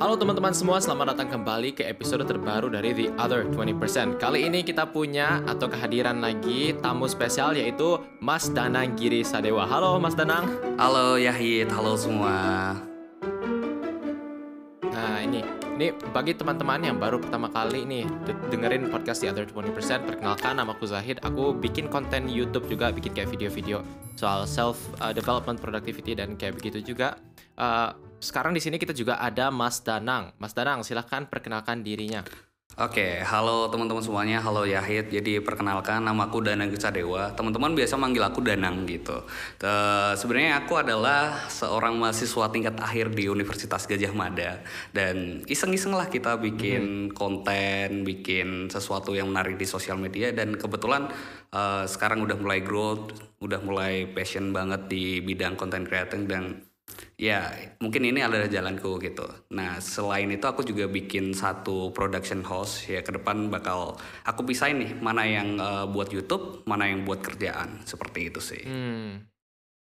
Halo teman-teman semua, selamat datang kembali ke episode terbaru dari The Other 20%. Kali ini kita punya atau kehadiran lagi tamu spesial yaitu Mas Danang Giri Sadewa. Halo Mas Danang. Halo Yahid, halo semua. Nah ini, ini bagi teman-teman yang baru pertama kali nih de- dengerin podcast The Other 20%, perkenalkan nama aku Zahid. Aku bikin konten YouTube juga, bikin kayak video-video soal self uh, development, productivity dan kayak begitu juga. Uh, sekarang di sini kita juga ada Mas Danang. Mas Danang, silahkan perkenalkan dirinya. Oke, halo teman-teman semuanya, halo Yahid. Jadi perkenalkan nama aku Danang Dewa. Teman-teman biasa manggil aku Danang gitu. Sebenarnya aku adalah seorang mahasiswa tingkat akhir di Universitas Gajah Mada dan iseng-iseng lah kita bikin konten, bikin sesuatu yang menarik di sosial media dan kebetulan eh, sekarang udah mulai growth, udah mulai passion banget di bidang content creating dan Ya, mungkin ini adalah jalanku gitu. Nah, selain itu aku juga bikin satu production house ya ke depan bakal aku pisahin nih mana yang eh, buat YouTube, mana yang buat kerjaan. Seperti itu sih. Hmm.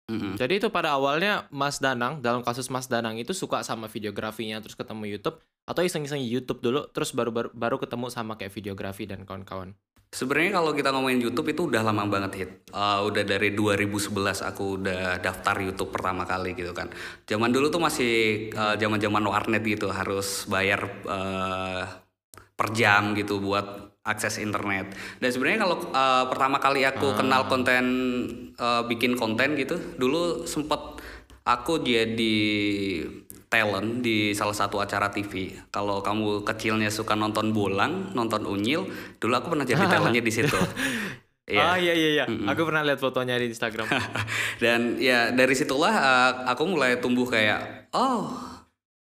Mm-mm. Jadi itu pada awalnya Mas Danang, dalam kasus Mas Danang itu suka sama videografinya terus ketemu YouTube atau iseng-iseng YouTube dulu terus baru baru, baru ketemu sama kayak videografi dan kawan-kawan. Sebenarnya kalau kita ngomongin YouTube itu udah lama banget hit. Eh, udah dari 2011 aku udah daftar YouTube pertama kali gitu kan. Zaman dulu tuh masih eh, zaman-zaman warnet gitu, harus bayar eh, per jam gitu buat akses internet. Dan sebenarnya kalau eh, pertama kali aku Ah. kenal konten eh, bikin konten gitu, dulu sempet aku jadi talent di salah satu acara TV. Kalau kamu kecilnya suka nonton bolang, nonton unyil, dulu aku pernah jadi talentnya di situ. Iya. Ah iya iya iya, aku pernah lihat fotonya di Instagram. Dan ya dari situlah uh, aku mulai tumbuh kayak oh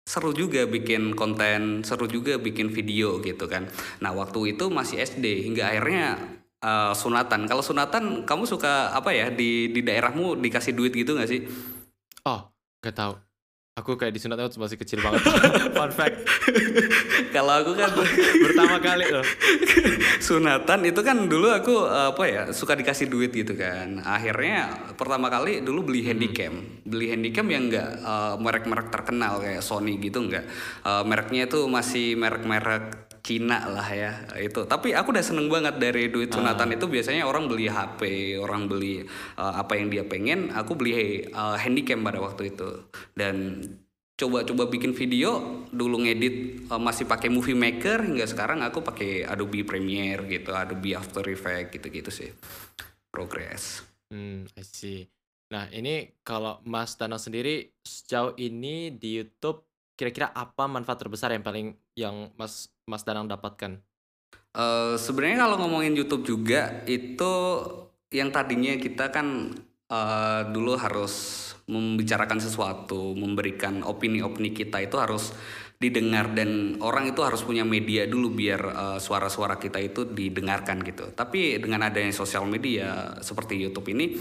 seru juga bikin konten, seru juga bikin video gitu kan. Nah waktu itu masih SD hingga akhirnya uh, sunatan. Kalau sunatan kamu suka apa ya di di daerahmu dikasih duit gitu nggak sih? Oh, gak tahu. Aku kayak disunat waktu masih kecil banget. Fun fact, Kalau aku kan pertama kali loh. sunatan itu kan dulu aku apa ya suka dikasih duit gitu kan. Akhirnya pertama kali dulu beli handycam. Beli handycam yang enggak uh, merek-merek terkenal kayak Sony gitu enggak Uh, mereknya itu masih merek-merek Cina lah ya itu. Tapi aku udah seneng banget dari duit sunatan itu. Biasanya orang beli HP orang beli uh, apa yang dia pengen aku beli uh, handycam pada waktu itu. Dan coba-coba bikin video dulu ngedit uh, masih pakai movie maker hingga sekarang aku pakai Adobe Premiere gitu Adobe After Effects gitu-gitu sih. Progress. Hmm, I see. Nah, ini kalau Mas Danang sendiri sejauh ini di YouTube kira-kira apa manfaat terbesar yang paling yang Mas Mas Danang dapatkan? Eh, sebenarnya kalau ngomongin YouTube juga itu yang tadinya kita kan eh, dulu harus membicarakan sesuatu, memberikan opini-opini kita itu harus didengar dan orang itu harus punya media dulu biar eh, suara-suara kita itu didengarkan gitu. Tapi dengan adanya sosial media seperti YouTube ini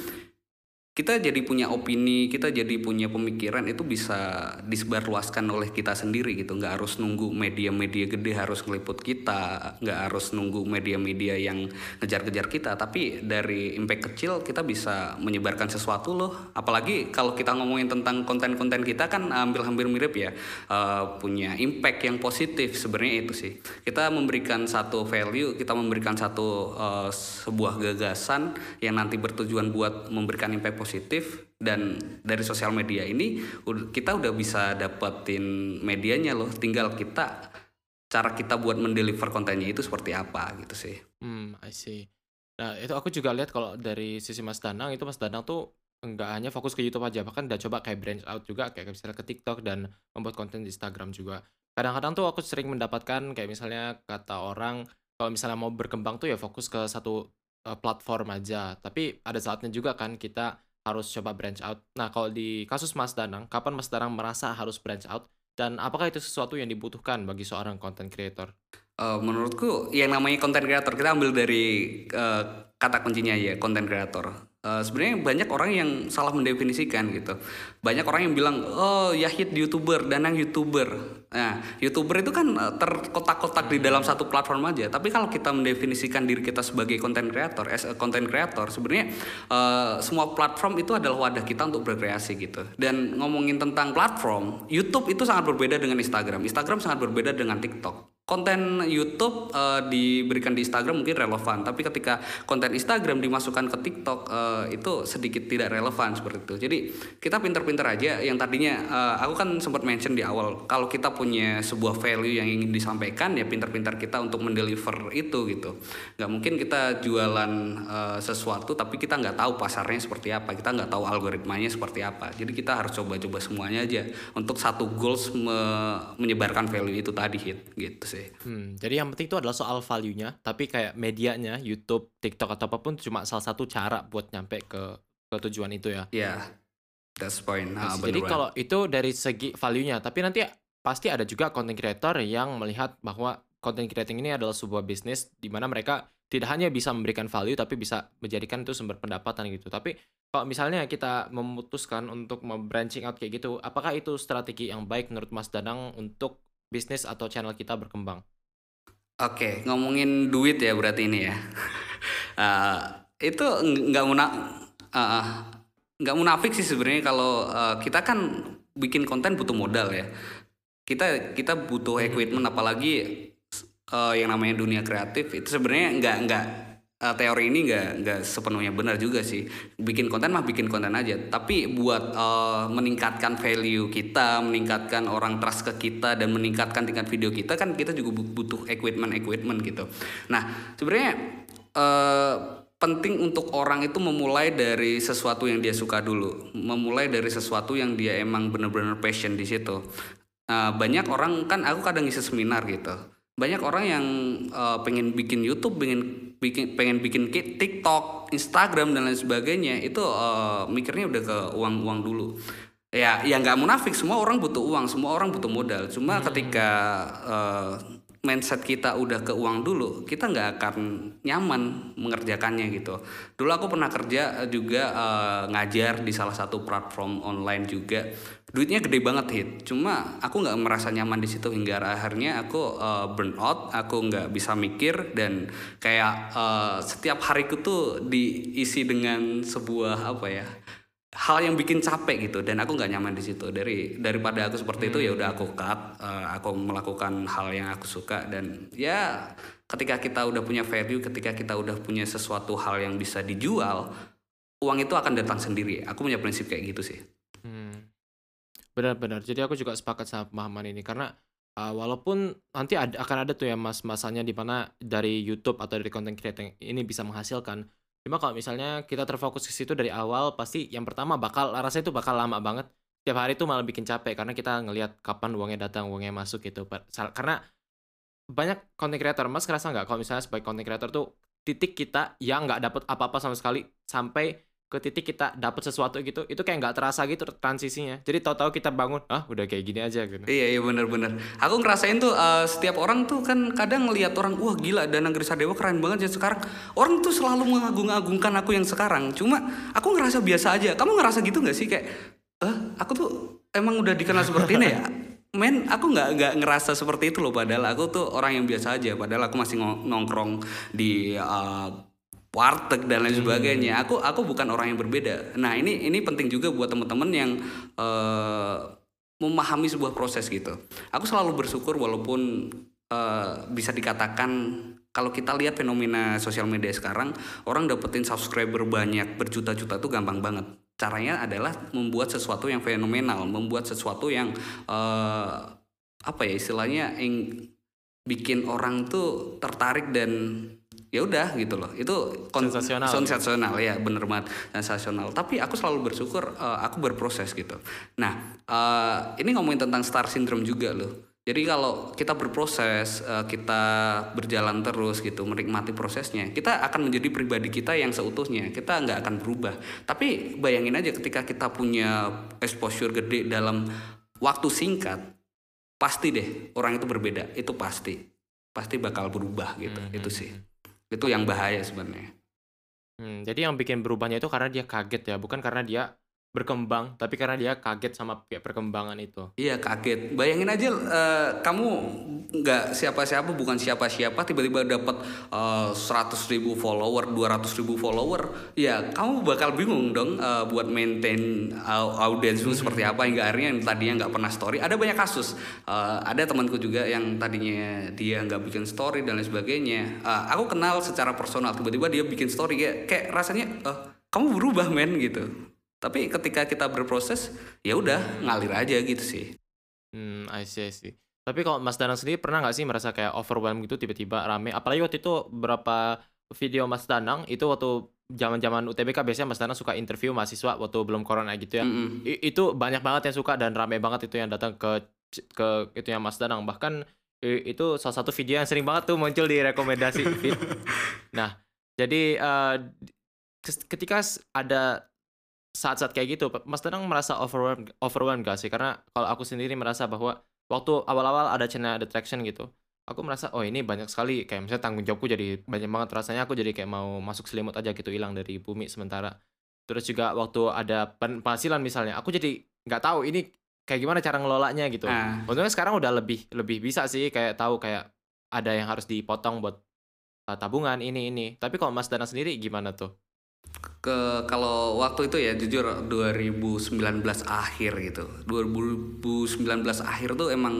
kita jadi punya opini, kita jadi punya pemikiran itu bisa disebarluaskan oleh kita sendiri gitu. Nggak harus nunggu media-media gede harus ngeliput kita, nggak harus nunggu media-media yang ngejar-kejar kita. Tapi dari impact kecil kita bisa menyebarkan sesuatu loh. Apalagi kalau kita ngomongin tentang konten-konten kita kan hampir hampir mirip ya, Eh, punya impact yang positif sebenarnya itu sih. Kita memberikan satu value, kita memberikan satu eh, sebuah gagasan yang nanti bertujuan buat memberikan impact positif dan dari sosial media ini kita udah bisa dapetin medianya loh tinggal kita cara kita buat mendeliver kontennya itu seperti apa gitu sih Hmm, I see. Nah, itu aku juga lihat kalau dari sisi Mas Danang itu Mas Danang tuh nggak hanya fokus ke YouTube aja, bahkan udah coba kayak branch out juga kayak misalnya ke TikTok dan membuat konten di Instagram juga. Kadang-kadang tuh aku sering mendapatkan kayak misalnya kata orang kalau misalnya mau berkembang tuh ya fokus ke satu platform aja. Tapi ada saatnya juga kan kita harus coba branch out. Nah, kalau di kasus Mas Danang, kapan Mas Danang merasa harus branch out dan apakah itu sesuatu yang dibutuhkan bagi seorang content creator? Eh, menurutku yang namanya content creator kita ambil dari eh, kata kuncinya ya content creator Uh, sebenarnya banyak orang yang salah mendefinisikan gitu. Banyak orang yang bilang, oh Yahid youtuber, Danang youtuber. Nah, youtuber itu kan uh, terkotak-kotak di dalam satu platform aja. Tapi kalau kita mendefinisikan diri kita sebagai content creator, as a content creator, sebenarnya uh, semua platform itu adalah wadah kita untuk berkreasi gitu. Dan ngomongin tentang platform, YouTube itu sangat berbeda dengan Instagram. Instagram sangat berbeda dengan TikTok konten YouTube uh, diberikan di Instagram mungkin relevan, tapi ketika konten Instagram dimasukkan ke TikTok uh, itu sedikit tidak relevan seperti itu. Jadi kita pinter-pinter aja. Yang tadinya uh, aku kan sempat mention di awal, kalau kita punya sebuah value yang ingin disampaikan ya pinter-pinter kita untuk mendeliver itu gitu. Nggak mungkin kita jualan uh, sesuatu tapi kita nggak tahu pasarnya seperti apa, kita nggak tahu algoritmanya seperti apa. Jadi kita harus coba-coba semuanya aja untuk satu goals me menyebarkan value itu tadi hit gitu sih sih. Hmm, jadi yang penting itu adalah soal value-nya, tapi kayak medianya, YouTube, TikTok atau apa pun cuma salah satu cara buat nyampe ke ke tujuan itu ya. Iya. Yeah, that's point. Nah, jadi kalau itu dari segi value-nya, tapi nanti pasti ada juga content creator yang melihat bahwa content creating ini adalah sebuah bisnis di mana mereka tidak hanya bisa memberikan value tapi bisa menjadikan itu sumber pendapatan gitu. Tapi kalau misalnya kita memutuskan untuk branching out kayak gitu, apakah itu strategi yang baik menurut Mas Danang untuk bisnis atau channel kita berkembang? Oke, ngomongin duit ya berarti ini ya. uh, itu nggak muna uh, nggak munafik sih sebenarnya kalau uh, kita kan bikin konten butuh modal ya. Kita kita butuh equipment apalagi uh, yang namanya dunia kreatif itu sebenarnya nggak nggak uh, teori ini nggak nggak sepenuhnya benar juga sih. Bikin konten mah bikin konten aja. Tapi buat uh, meningkatkan value kita meningkatkan orang trust ke kita dan meningkatkan tingkat video kita kan kita juga butuh equipment equipment gitu. Nah sebenarnya uh, penting untuk orang itu memulai dari sesuatu yang dia suka dulu. Memulai dari sesuatu yang dia emang bener-bener passion di situ. Uh, banyak orang kan aku kadang ngisi seminar gitu. Banyak orang yang uh, pengen bikin YouTube, pengen bikin pengen bikin TikTok, Instagram dan lain sebagainya itu uh, mikirnya udah ke uang-uang dulu. Ya, ya nggak munafik, semua orang butuh uang, semua orang butuh modal. Cuma hmm. ketika uh, mindset kita udah ke uang dulu, kita nggak akan nyaman mengerjakannya gitu. Dulu aku pernah kerja juga uh, ngajar di salah satu platform online juga. Duitnya gede banget hit. Cuma aku nggak merasa nyaman di situ hingga akhirnya aku uh, burn out, aku nggak bisa mikir dan kayak uh, setiap hariku tuh diisi dengan sebuah apa ya? hal yang bikin capek gitu dan aku nggak nyaman di situ dari daripada aku seperti hmm. itu ya udah aku cut uh, aku melakukan hal yang aku suka dan ya ketika kita udah punya value ketika kita udah punya sesuatu hal yang bisa dijual uang itu akan datang sendiri aku punya prinsip kayak gitu sih hmm. Benar-benar jadi aku juga sepakat sama pemahaman ini karena uh, walaupun nanti ada, akan ada tuh ya mas masanya di mana dari YouTube atau dari content creating ini bisa menghasilkan Cuma kalau misalnya kita terfokus ke situ dari awal, pasti yang pertama bakal rasanya itu bakal lama banget. Tiap hari itu malah bikin capek karena kita ngelihat kapan uangnya datang, uangnya masuk gitu. Karena banyak content creator, Mas ngerasa nggak kalau misalnya sebagai content creator tuh titik kita yang nggak dapet apa-apa sama sekali sampai ke titik kita dapat sesuatu gitu itu kayak nggak terasa gitu transisinya. Jadi tahu-tahu kita bangun ah udah kayak gini aja gitu. Iya iya bener-bener aku ngerasain tuh uh, setiap orang tuh kan kadang ngelihat orang wah gila dan Grisa Dewa keren banget ya sekarang. Orang tuh selalu mengagung-agungkan aku yang sekarang. Cuma aku ngerasa biasa aja. Kamu ngerasa gitu nggak sih? Kayak eh aku tuh emang udah dikenal seperti ini ya? Men aku nggak nggak ngerasa seperti itu loh. Padahal aku tuh orang yang biasa aja. Padahal aku masih nongkrong di uh, warteg dan lain hmm. sebagainya. Hmm. Aku aku bukan orang yang berbeda. Nah ini ini penting juga buat teman-teman yang uh, memahami sebuah proses gitu. Aku selalu bersyukur walaupun uh, bisa dikatakan kalau kita lihat fenomena sosial media sekarang orang dapetin subscriber banyak berjuta-juta tuh gampang banget. Caranya adalah membuat sesuatu yang fenomenal, membuat sesuatu yang uh, apa ya istilahnya yang bikin orang tuh tertarik dan ya udah gitu loh. Itu sensasional sensasional ya bener banget sensasional. Tapi aku selalu bersyukur uh, aku berproses gitu. Nah uh, ini ngomongin tentang star syndrome juga loh. Jadi kalau kita berproses uh, kita berjalan terus gitu menikmati prosesnya kita akan menjadi pribadi kita yang seutuhnya. Kita nggak akan berubah. Tapi bayangin aja ketika kita punya exposure gede dalam waktu singkat pasti deh orang itu berbeda. Itu pasti. Pasti bakal berubah gitu. Hmm. itu hmm, sih. hmm itu yang bahaya sebenarnya. Mmm, jadi yang bikin berubahnya itu karena dia kaget ya, bukan karena dia berkembang, tapi karena dia kaget sama kayak perkembangan itu. Iya kaget. Bayangin aja uh, kamu nggak siapa-siapa, bukan siapa-siapa, tiba-tiba dapat uh, 100 ribu follower, 200 ribu follower, ya kamu bakal bingung dong uh, buat maintain uh, audiens lu seperti apa hingga akhirnya yang tadinya nggak pernah story. Ada banyak kasus. Uh, ada temanku juga yang tadinya dia nggak bikin story dan lain sebagainya. Uh, aku kenal secara personal, tiba-tiba dia bikin story kayak, kayak rasanya, uh, kamu berubah men gitu tapi ketika kita berproses, ya udah ngalir aja gitu sih. Hmm, I see, I see. Tapi kalau Mas Danang sendiri pernah nggak sih merasa kayak overwhelmed gitu tiba-tiba rame? Apalagi waktu itu berapa video Mas Danang itu waktu zaman-zaman UTBK biasanya Mas Danang suka interview mahasiswa waktu belum corona gitu ya. Mm -hmm. itu banyak banget yang suka dan rame banget itu yang datang ke ke itu yang Mas Danang. Bahkan itu salah satu video yang sering banget tuh muncul di rekomendasi feed. Nah, jadi uh, ketika ada saat-saat kayak gitu, Mas Danang merasa overwhelmed overwhelmed gak sih? Karena kalau aku sendiri merasa bahwa waktu awal-awal ada channel detection gitu, aku merasa oh ini banyak sekali kayak misalnya tanggung jawabku jadi banyak banget rasanya aku jadi kayak mau masuk selimut aja gitu hilang dari bumi sementara. Terus juga waktu ada penghasilan misalnya, aku jadi nggak tahu ini kayak gimana cara ngelolanya gitu. Uh. Untungnya sekarang udah lebih lebih bisa sih kayak tahu kayak ada yang harus dipotong buat uh, tabungan ini ini. Tapi kalau Mas Danang sendiri gimana tuh? Ke kalau waktu itu ya jujur 2019 akhir gitu. 2019 akhir tuh emang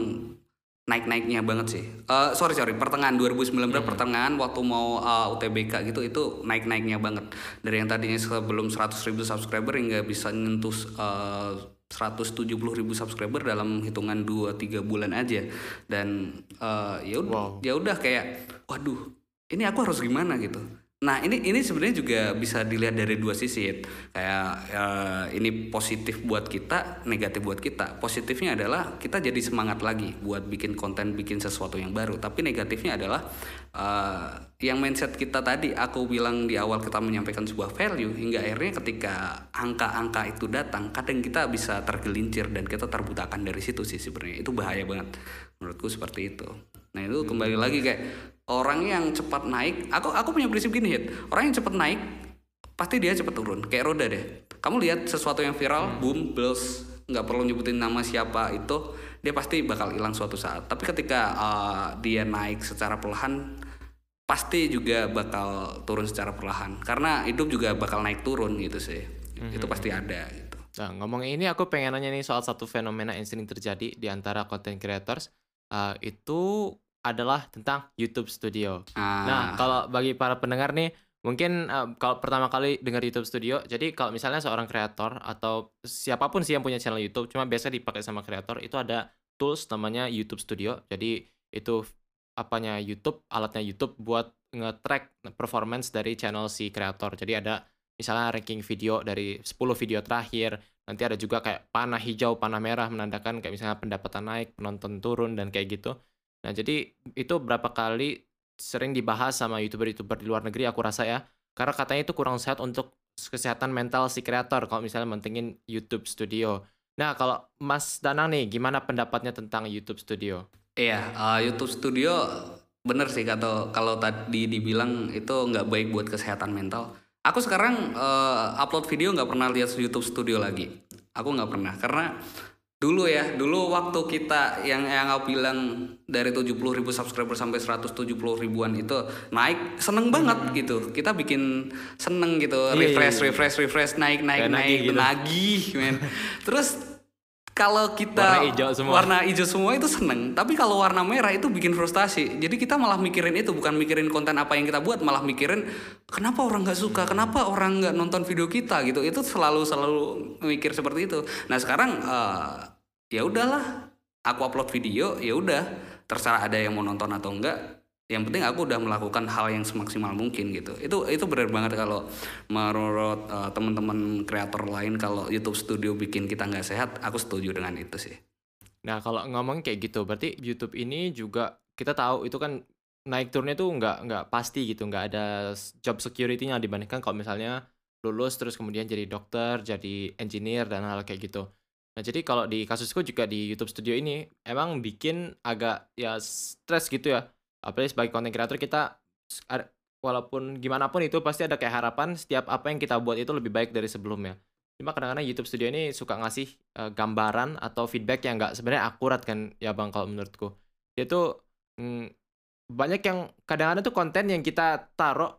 naik-naiknya banget sih. Uh, sorry sorry pertengahan 2019 hmm. pertengahan waktu mau uh, eh, UTBK gitu itu naik-naiknya banget. Dari yang tadinya sebelum 100 ribu subscriber hingga bisa nyentuh uh, 170 ribu subscriber dalam hitungan 2-3 bulan aja. Dan uh, ya udah wow. ya udah kayak waduh ini aku harus gimana? gitu Nah ini ini sebenarnya juga bisa dilihat dari dua sisi kayak uh, ini positif buat kita, negatif buat kita. Positifnya adalah kita jadi semangat lagi buat bikin konten, bikin sesuatu yang baru. Tapi negatifnya adalah uh, yang mindset kita tadi aku bilang di awal kita menyampaikan sebuah value hingga akhirnya ketika angka-angka itu datang, kadang kita bisa tergelincir dan kita terbutakan dari situ sih sebenarnya. Itu bahaya banget menurutku seperti itu. Nah itu kembali lagi kayak orang yang cepat naik aku aku punya prinsip gini hit. Orang yang cepat naik pasti dia cepat turun. Kayak roda deh. Kamu lihat sesuatu yang viral hmm. boom buzz nggak perlu nyebutin nama siapa itu dia pasti bakal hilang suatu saat. Tapi ketika uh, dia naik secara perlahan pasti juga bakal turun secara perlahan. Karena hidup juga bakal naik turun gitu sih. Hmm. itu pasti ada gitu. Nah ngomong ini aku pengen nanya nih soal satu fenomena yang sering terjadi di antara content creators. Uh, itu adalah tentang YouTube Studio. Ah. Nah, kalau bagi para pendengar nih, mungkin uh, kalau pertama kali dengar YouTube Studio, jadi kalau misalnya seorang kreator atau siapa pun sih yang punya channel YouTube, cuma biasa dipakai sama kreator, itu ada tools namanya YouTube Studio. Jadi itu apanya YouTube, alatnya YouTube buat nge-track performance dari channel si kreator. Jadi ada misalnya ranking video dari 10 video terakhir, nanti ada juga kayak panah hijau, panah merah menandakan kayak misalnya pendapatan naik, penonton turun dan kayak gitu. Nah, jadi itu berapa kali sering dibahas sama YouTuber-YouTuber di luar negeri aku rasa ya. Karena katanya itu kurang sehat untuk kesehatan mental si kreator kalau misalnya mentingin YouTube Studio. Nah, kalau Mas Danang nih, gimana pendapatnya tentang YouTube Studio? Iya, uh, YouTube Studio bener sih kata kalau tadi dibilang itu nggak baik buat kesehatan mental. Aku sekarang uh, upload video nggak pernah lihat YouTube Studio lagi. Aku nggak pernah karena dulu ya dulu waktu kita yang yang aku bilang dari 70 ribu subscriber sampai 170 ribuan itu naik seneng banget hmm. gitu kita bikin seneng gitu iya, refresh iya, refresh refresh naik naik Kayak naik gitu. nagih men terus kalau kita warna hijau semua. warna hijau semua itu seneng tapi kalau warna merah itu bikin frustasi. Jadi kita malah mikirin itu bukan mikirin konten apa yang kita buat malah mikirin kenapa orang nggak suka? Kenapa orang nggak nonton video kita? Gitu. Itu selalu selalu mikir seperti itu. Nah sekarang uh, ya udahlah. Aku upload video ya udah. Terserah ada yang mau nonton atau enggak yang penting aku udah melakukan hal yang semaksimal mungkin gitu. Itu itu benar banget kalau menurut uh, teman-teman kreator lain kalau YouTube Studio bikin kita nggak sehat aku setuju dengan itu sih. Nah kalau ngomong kayak gitu berarti YouTube ini juga kita tahu itu kan naik turunnya tuh nggak nggak pasti gitu nggak ada job security-nya dibandingkan kalau misalnya lulus terus kemudian jadi dokter jadi engineer dan hal kayak gitu. Nah, jadi kalau di kasusku juga di YouTube Studio ini emang bikin agak ya stres gitu ya apalagi sebagai content creator kita walaupun gimana pun itu pasti ada kayak harapan setiap apa yang kita buat itu lebih baik dari sebelumnya. Cuma kadang-kadang YouTube Studio ini suka ngasih uh, gambaran atau feedback yang nggak sebenarnya akurat kan ya bang kalau menurutku. Dia tuh mm, banyak yang kadang-kadang tuh konten yang kita taruh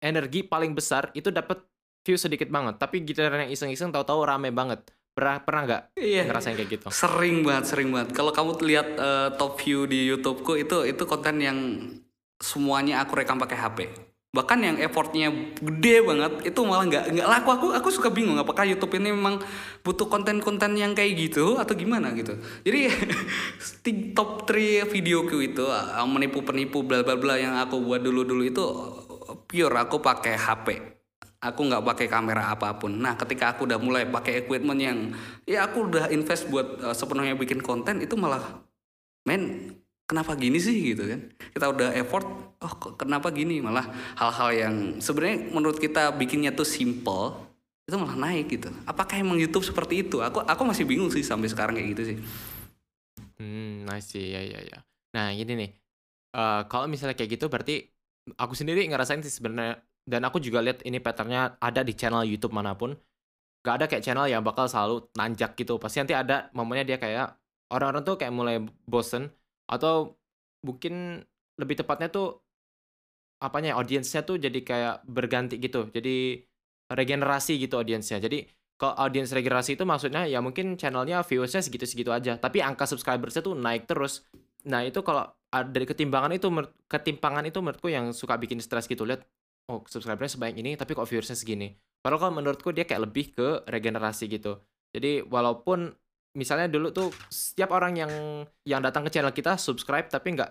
energi paling besar itu dapat view sedikit banget. Tapi gitaran yang iseng-iseng tahu-tahu rame banget. Pernah pernah nggak Iya. ngerasain kayak gitu? Sering banget, sering banget. Kalau kamu lihat eh, top view di YouTubeku itu itu konten yang semuanya aku rekam pakai HP. Bahkan yang effortnya gede banget itu malah nggak nggak laku. Aku aku suka bingung apakah YouTube ini memang butuh konten-konten yang kayak gitu atau gimana gitu. Jadi di top 3 videoku itu eh, menipu penipu bla bla bla yang aku buat dulu dulu itu pure aku pakai HP aku nggak pakai kamera apa pun. Nah, ketika aku udah mulai pakai equipment yang ya aku udah invest buat uh, sepenuhnya bikin konten itu malah men kenapa gini sih gitu kan. Kita udah effort, oh kenapa gini malah hal-hal yang sebenarnya menurut kita bikinnya tuh simple itu malah naik gitu. Apakah emang YouTube seperti itu? Aku aku masih bingung sih sampai sekarang kayak gitu sih. Hmm, see. Ya, ya, ya. Nah, gini nih. Eh, kalau misalnya kayak gitu berarti aku sendiri ngerasain sih sebenarnya dan aku juga lihat ini patternnya ada di channel YouTube mana pun. Gak ada kayak channel yang bakal selalu nanjak gitu. Pasti nanti ada momennya dia kayak orang-orang tuh kayak mulai bosen atau mungkin lebih tepatnya tuh apanya ya, audiensnya tuh jadi kayak berganti gitu. Jadi regenerasi gitu audiensnya. Jadi kalau audiens regenerasi itu maksudnya ya mungkin channelnya viewersnya segitu-segitu aja, tapi angka subscribersnya tuh naik terus. Nah itu kalau dari ketimbangan itu ketimpangan itu menurutku yang suka bikin stres gitu lihat oh subscribernya sebanyak ini tapi kok viewersnya segini. Padahal kalau menurutku dia kayak lebih ke regenerasi gitu. Jadi walaupun misalnya dulu tuh setiap orang yang yang datang ke channel kita subscribe tapi nggak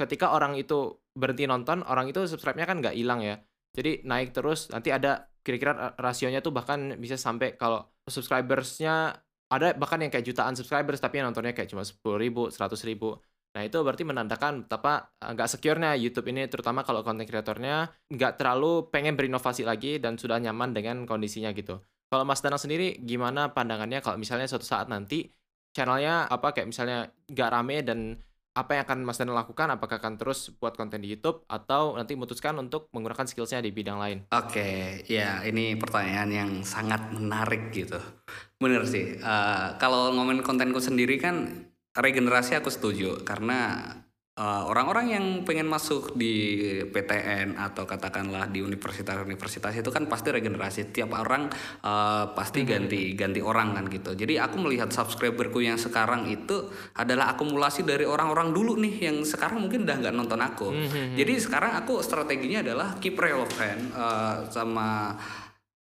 ketika orang itu berhenti nonton orang itu subscribe-nya kan nggak hilang ya. Jadi naik terus nanti ada kira-kira ra- rasionya tuh bahkan bisa sampai kalau subscribersnya ada bahkan yang kayak jutaan subscribers tapi yang nontonnya kayak cuma sepuluh ribu, seratus ribu. Nah itu berarti menandakan betapa uh, nggak secure-nya YouTube ini terutama kalau konten kreatornya nggak terlalu pengen berinovasi lagi dan sudah nyaman dengan kondisinya gitu. Kalau Mas Danang sendiri gimana pandangannya kalau misalnya suatu saat nanti channelnya apa kayak misalnya nggak rame dan apa yang akan Mas Danang lakukan? Apakah akan terus buat konten di YouTube atau nanti memutuskan untuk menggunakan skillsnya di bidang lain? Oke, ya ini pertanyaan yang sangat menarik gitu. Bener sih. eh, kalau ngomongin kontenku sendiri kan regenerasi aku setuju karena eh, orang-orang yang pengen masuk di PTN atau katakanlah di universitas-universitas itu kan pasti regenerasi. Tiap orang eh, pasti ganti ganti orang kan gitu. Jadi aku melihat subscriberku yang sekarang itu adalah akumulasi dari orang-orang dulu nih yang sekarang mungkin udah nggak nonton aku. Jadi sekarang aku strateginya adalah keep relevant eh, sama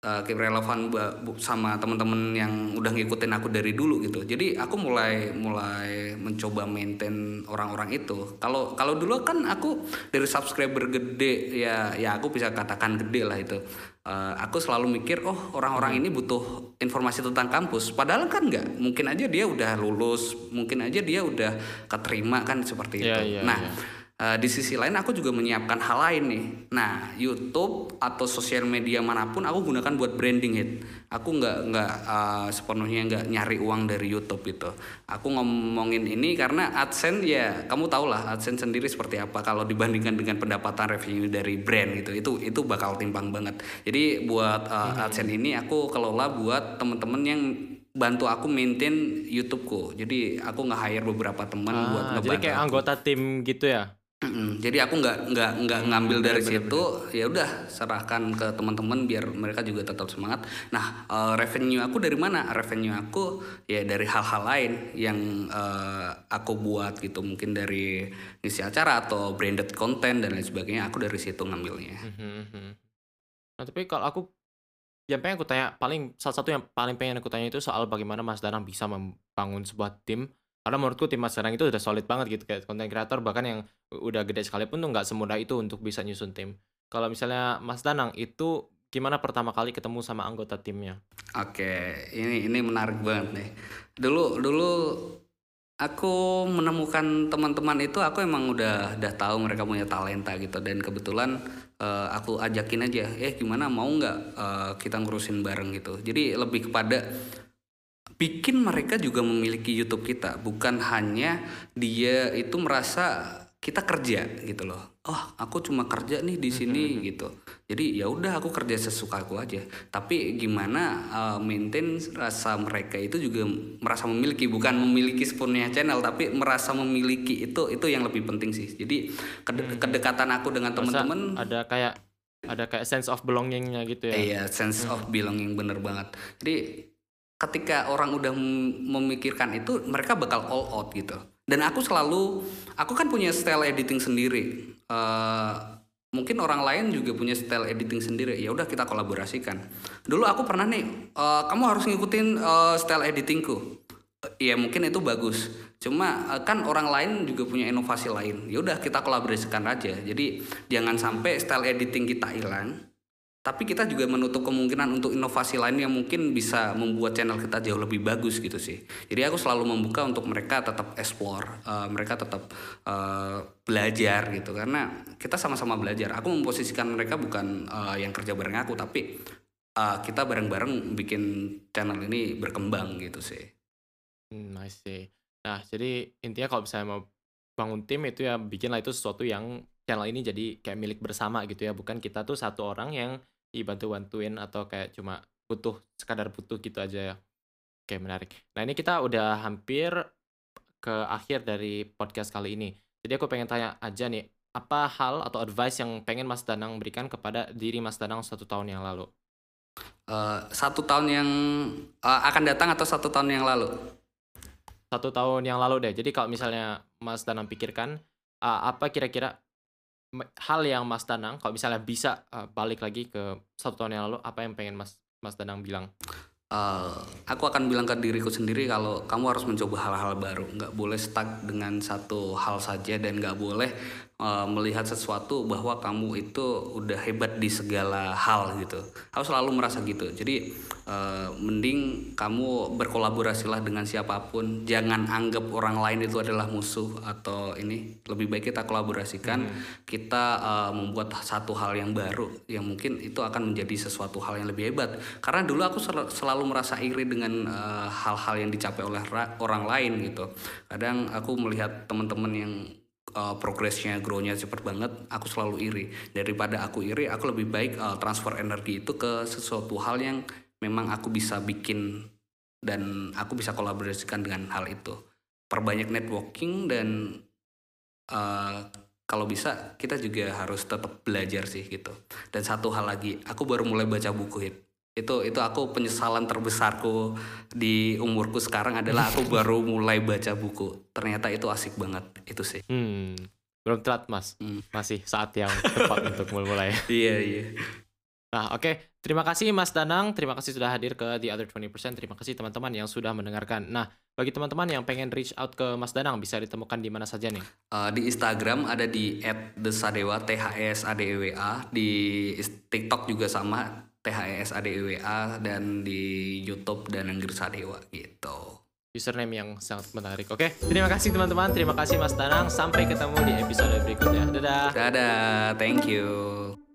uh, keep relevan sama teman-teman yang udah ngikutin aku dari dulu gitu. Jadi aku mulai mulai mencoba maintain orang-orang itu. Kalau kalau dulu kan aku dari subscriber gede ya ya aku bisa katakan gede lah itu. Uh, aku selalu mikir oh orang-orang ini butuh informasi tentang kampus. Padahal kan nggak. Mungkin aja dia udah lulus, mungkin aja dia udah keterima kan seperti Iya, itu. iya, nah iya. Uh, di sisi lain aku juga menyiapkan hal lain nih. Nah, YouTube atau sosial media mana pun aku gunakan buat branding hit. Aku nggak nggak uh, sepenuhnya nggak nyari uang dari YouTube itu. Aku ngomongin ini karena AdSense ya kamu tau lah AdSense sendiri seperti apa kalau dibandingkan dengan pendapatan revenue dari brand gitu. Itu itu bakal timpang banget. Jadi buat uh, AdSense ini aku kelola buat temen-temen yang bantu aku maintain YouTubeku. Jadi aku nggak hire beberapa teman buat Ah, ngebantu. jadi kayak aku. anggota tim gitu ya? Jadi aku nggak nggak nggak ngambil dari situ, ya udah serahkan ke teman-teman biar mereka juga tetap semangat. Nah, eh, revenue aku dari mana? Revenue aku ya dari hal-hal lain yang eh, aku buat gitu, mungkin dari ngisi acara atau branded content dan lain sebagainya. Aku dari situ ngambilnya. Mhm. Nah, tapi kalau aku yang pengen aku tanya paling salah satu yang paling pengen aku tanya itu soal bagaimana Mas Danang bisa membangun sebuah tim. Karena menurutku tim Mas Danang itu udah solid banget gitu kayak konten kreator bahkan yang udah gede sekalipun tuh nggak semudah itu untuk bisa nyusun tim. Kalau misalnya Mas Danang itu gimana pertama kali ketemu sama anggota timnya? Oke, ini ini menarik banget nih. Dulu dulu aku menemukan teman-teman itu aku emang udah udah tahu mereka punya talenta gitu dan kebetulan eh, aku ajakin aja, eh gimana mau nggak eh, kita ngurusin bareng gitu. Jadi lebih kepada bikin mereka juga memiliki YouTube kita, bukan hanya dia itu merasa kita kerja gitu loh. Oh, aku cuma kerja nih di sini Mhm. gitu. Jadi ya udah aku kerja sesuka aku aja. Tapi gimana uh, maintain rasa mereka itu juga merasa memiliki bukan memiliki sepenuhnya channel tapi merasa memiliki itu itu yang lebih penting sih. Jadi kede- kedekatan aku dengan teman-teman ada kayak ada kayak sense of belongingnya gitu ya. Iya, sense of belonging bener banget. Jadi ketika orang udah mem- memikirkan itu, mereka bakal all out gitu. Dan aku selalu, aku kan punya style editing sendiri. Eh, mungkin orang lain juga punya style editing sendiri. Ya udah kita kolaborasikan. Dulu aku pernah nih, eh, kamu harus ngikutin eh, style editingku. Eh, Ya mungkin itu bagus. Cuma kan orang lain juga punya inovasi lain. Ya udah kita kolaborasikan aja. Jadi jangan sampai style editing kita hilang. Tapi kita juga menutup kemungkinan untuk inovasi lain yang mungkin bisa membuat channel kita jauh lebih bagus gitu sih. Jadi aku selalu membuka untuk mereka tetap explore, eh, mereka tetap eh, belajar gitu karena kita sama-sama belajar. Aku memposisikan mereka bukan eh, yang kerja bareng aku tapi eh, kita bareng-bareng bikin channel ini berkembang gitu sih. Hmm, I see. Nah, jadi intinya kalau misalnya mau bangun tim itu ya bikinlah itu sesuatu yang channel ini jadi kayak milik bersama gitu ya, bukan kita tuh satu orang yang dibantu-bantuin atau kayak cuma butuh sekadar butuh gitu aja ya. Oke, menarik. Nah, ini kita udah hampir ke akhir dari podcast kali ini. Jadi aku pengen tanya aja nih, apa hal atau advice yang pengen Mas Danang berikan kepada diri Mas Danang satu tahun yang lalu? Eh, satu tahun yang eh, akan datang atau satu tahun yang lalu? Satu tahun yang lalu deh. Jadi kalau misalnya Mas Danang pikirkan, uh, apa kira-kira hal yang Mas Danang, kalau misalnya bisa uh, balik lagi ke satu tahun yang lalu, apa yang pengen Mas Mas Danang bilang? Eh, aku akan bilang ke diriku sendiri kalau kamu harus mencoba hal-hal baru nggak boleh stuck dengan satu hal saja dan nggak boleh eh, melihat sesuatu bahwa kamu itu udah hebat di segala hal gitu. Aku selalu merasa gitu. Jadi eh, mending kamu berkolaborasilah dengan siapa pun. Jangan anggap orang lain itu adalah musuh atau ini. Lebih baik kita kolaborasikan. Kita eh, membuat satu hal yang baru yang mungkin itu akan menjadi sesuatu hal yang lebih hebat. Karena dulu aku sel- selalu merasa iri dengan hal-hal yang dicapai oleh ra- orang lain gitu. Kadang aku melihat teman-teman yang eh, progresnya grow-nya cepat banget aku selalu iri. Daripada aku iri aku lebih baik eh, transfer energi itu ke sesuatu hal yang memang aku bisa bikin dan aku bisa kolaborasikan dengan hal itu. Perbanyak networking dan eh, kalau bisa kita juga harus tetap belajar sih gitu. Dan satu hal lagi aku baru mulai baca buku hit itu itu aku penyesalan terbesarku di umurku sekarang adalah aku baru mulai baca buku ternyata itu asik banget itu sih Hmm, belum telat Mas. Hmm. Masih saat yang tepat untuk mulai. iya iya Nah, oke. Terima kasih Mas Danang. Terima kasih sudah hadir ke The Other 20%. Terima kasih teman-teman yang sudah mendengarkan. Nah, bagi teman-teman yang pengen reach out ke Mas Danang, bisa ditemukan di mana saja nih? Eh, di Instagram ada di @desadewa T H E S A D E W A di TikTok juga sama T H E S A D E W A dan di YouTube dan Anggir Sadewa gitu Username yang sangat menarik. Oke, terima kasih teman-teman. Terima kasih Mas Danang. Sampai ketemu di episode berikutnya. Dadah. dadah thank you